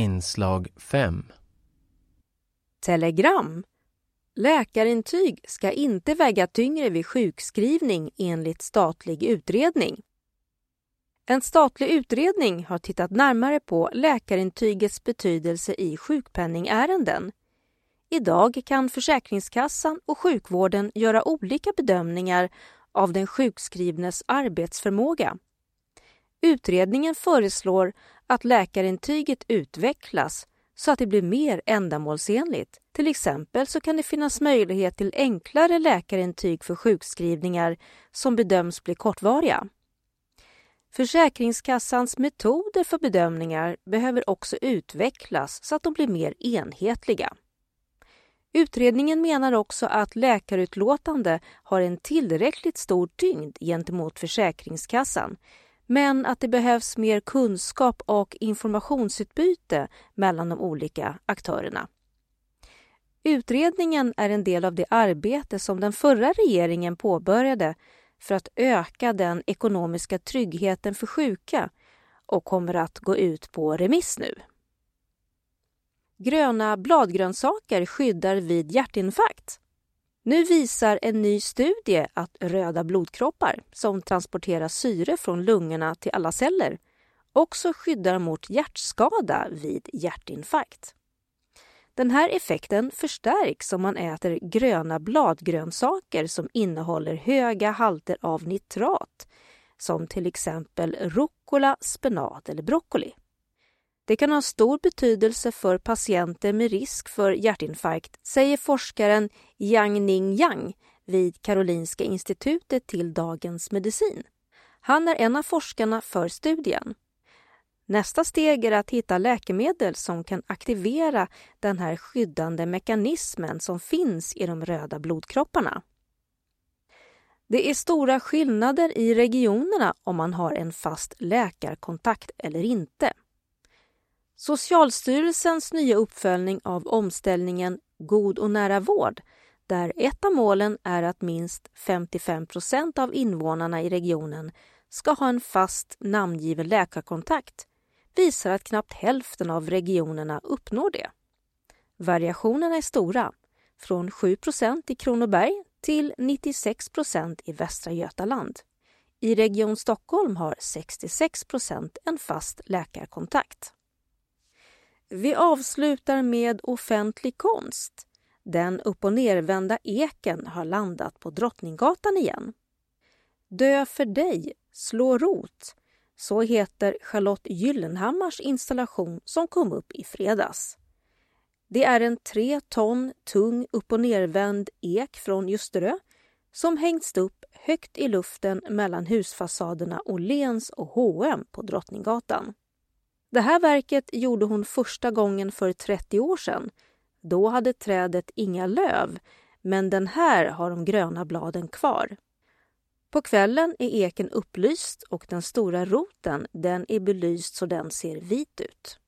Inslag 5 Telegram. Läkarintyg ska inte väga tyngre vid sjukskrivning enligt statlig utredning. En statlig utredning har tittat närmare på läkarintygets betydelse i sjukpenningärenden. Idag kan Försäkringskassan och sjukvården göra olika bedömningar av den sjukskrivnes arbetsförmåga. Utredningen föreslår att läkarintyget utvecklas så att det blir mer ändamålsenligt. Till exempel så kan det finnas möjlighet till enklare läkarintyg för sjukskrivningar som bedöms bli kortvariga. Försäkringskassans metoder för bedömningar behöver också utvecklas så att de blir mer enhetliga. Utredningen menar också att läkarutlåtande har en tillräckligt stor tyngd gentemot Försäkringskassan men att det behövs mer kunskap och informationsutbyte mellan de olika aktörerna. Utredningen är en del av det arbete som den förra regeringen påbörjade för att öka den ekonomiska tryggheten för sjuka och kommer att gå ut på remiss nu. Gröna bladgrönsaker skyddar vid hjärtinfarkt. Nu visar en ny studie att röda blodkroppar som transporterar syre från lungorna till alla celler också skyddar mot hjärtskada vid hjärtinfarkt. Den här effekten förstärks om man äter gröna bladgrönsaker som innehåller höga halter av nitrat som till exempel rucola, spenat eller broccoli. Det kan ha stor betydelse för patienter med risk för hjärtinfarkt, säger forskaren Yang Ning Yang vid Karolinska institutet till Dagens Medicin. Han är en av forskarna för studien. Nästa steg är att hitta läkemedel som kan aktivera den här skyddande mekanismen som finns i de röda blodkropparna. Det är stora skillnader i regionerna om man har en fast läkarkontakt eller inte. Socialstyrelsens nya uppföljning av omställningen God och nära vård där ett av målen är att minst 55 procent av invånarna i regionen ska ha en fast namngiven läkarkontakt visar att knappt hälften av regionerna uppnår det. Variationerna är stora, från 7% i Kronoberg till 96% i Västra Götaland. I Region Stockholm har 66% en fast läkarkontakt. Vi avslutar med offentlig konst. Den upp och nervända eken har landat på Drottninggatan igen. Dö för dig, slå rot. Så heter Charlotte Gyllenhammars installation som kom upp i fredags. Det är en tre ton tung upp och nervänd ek från Ljusterö som hängts upp högt i luften mellan husfasaderna Åhléns och H&M på Drottninggatan. Det här verket gjorde hon första gången för 30 år sedan. Då hade trädet inga löv, men den här har de gröna bladen kvar. På kvällen är eken upplyst och den stora roten den är belyst så den ser vit ut.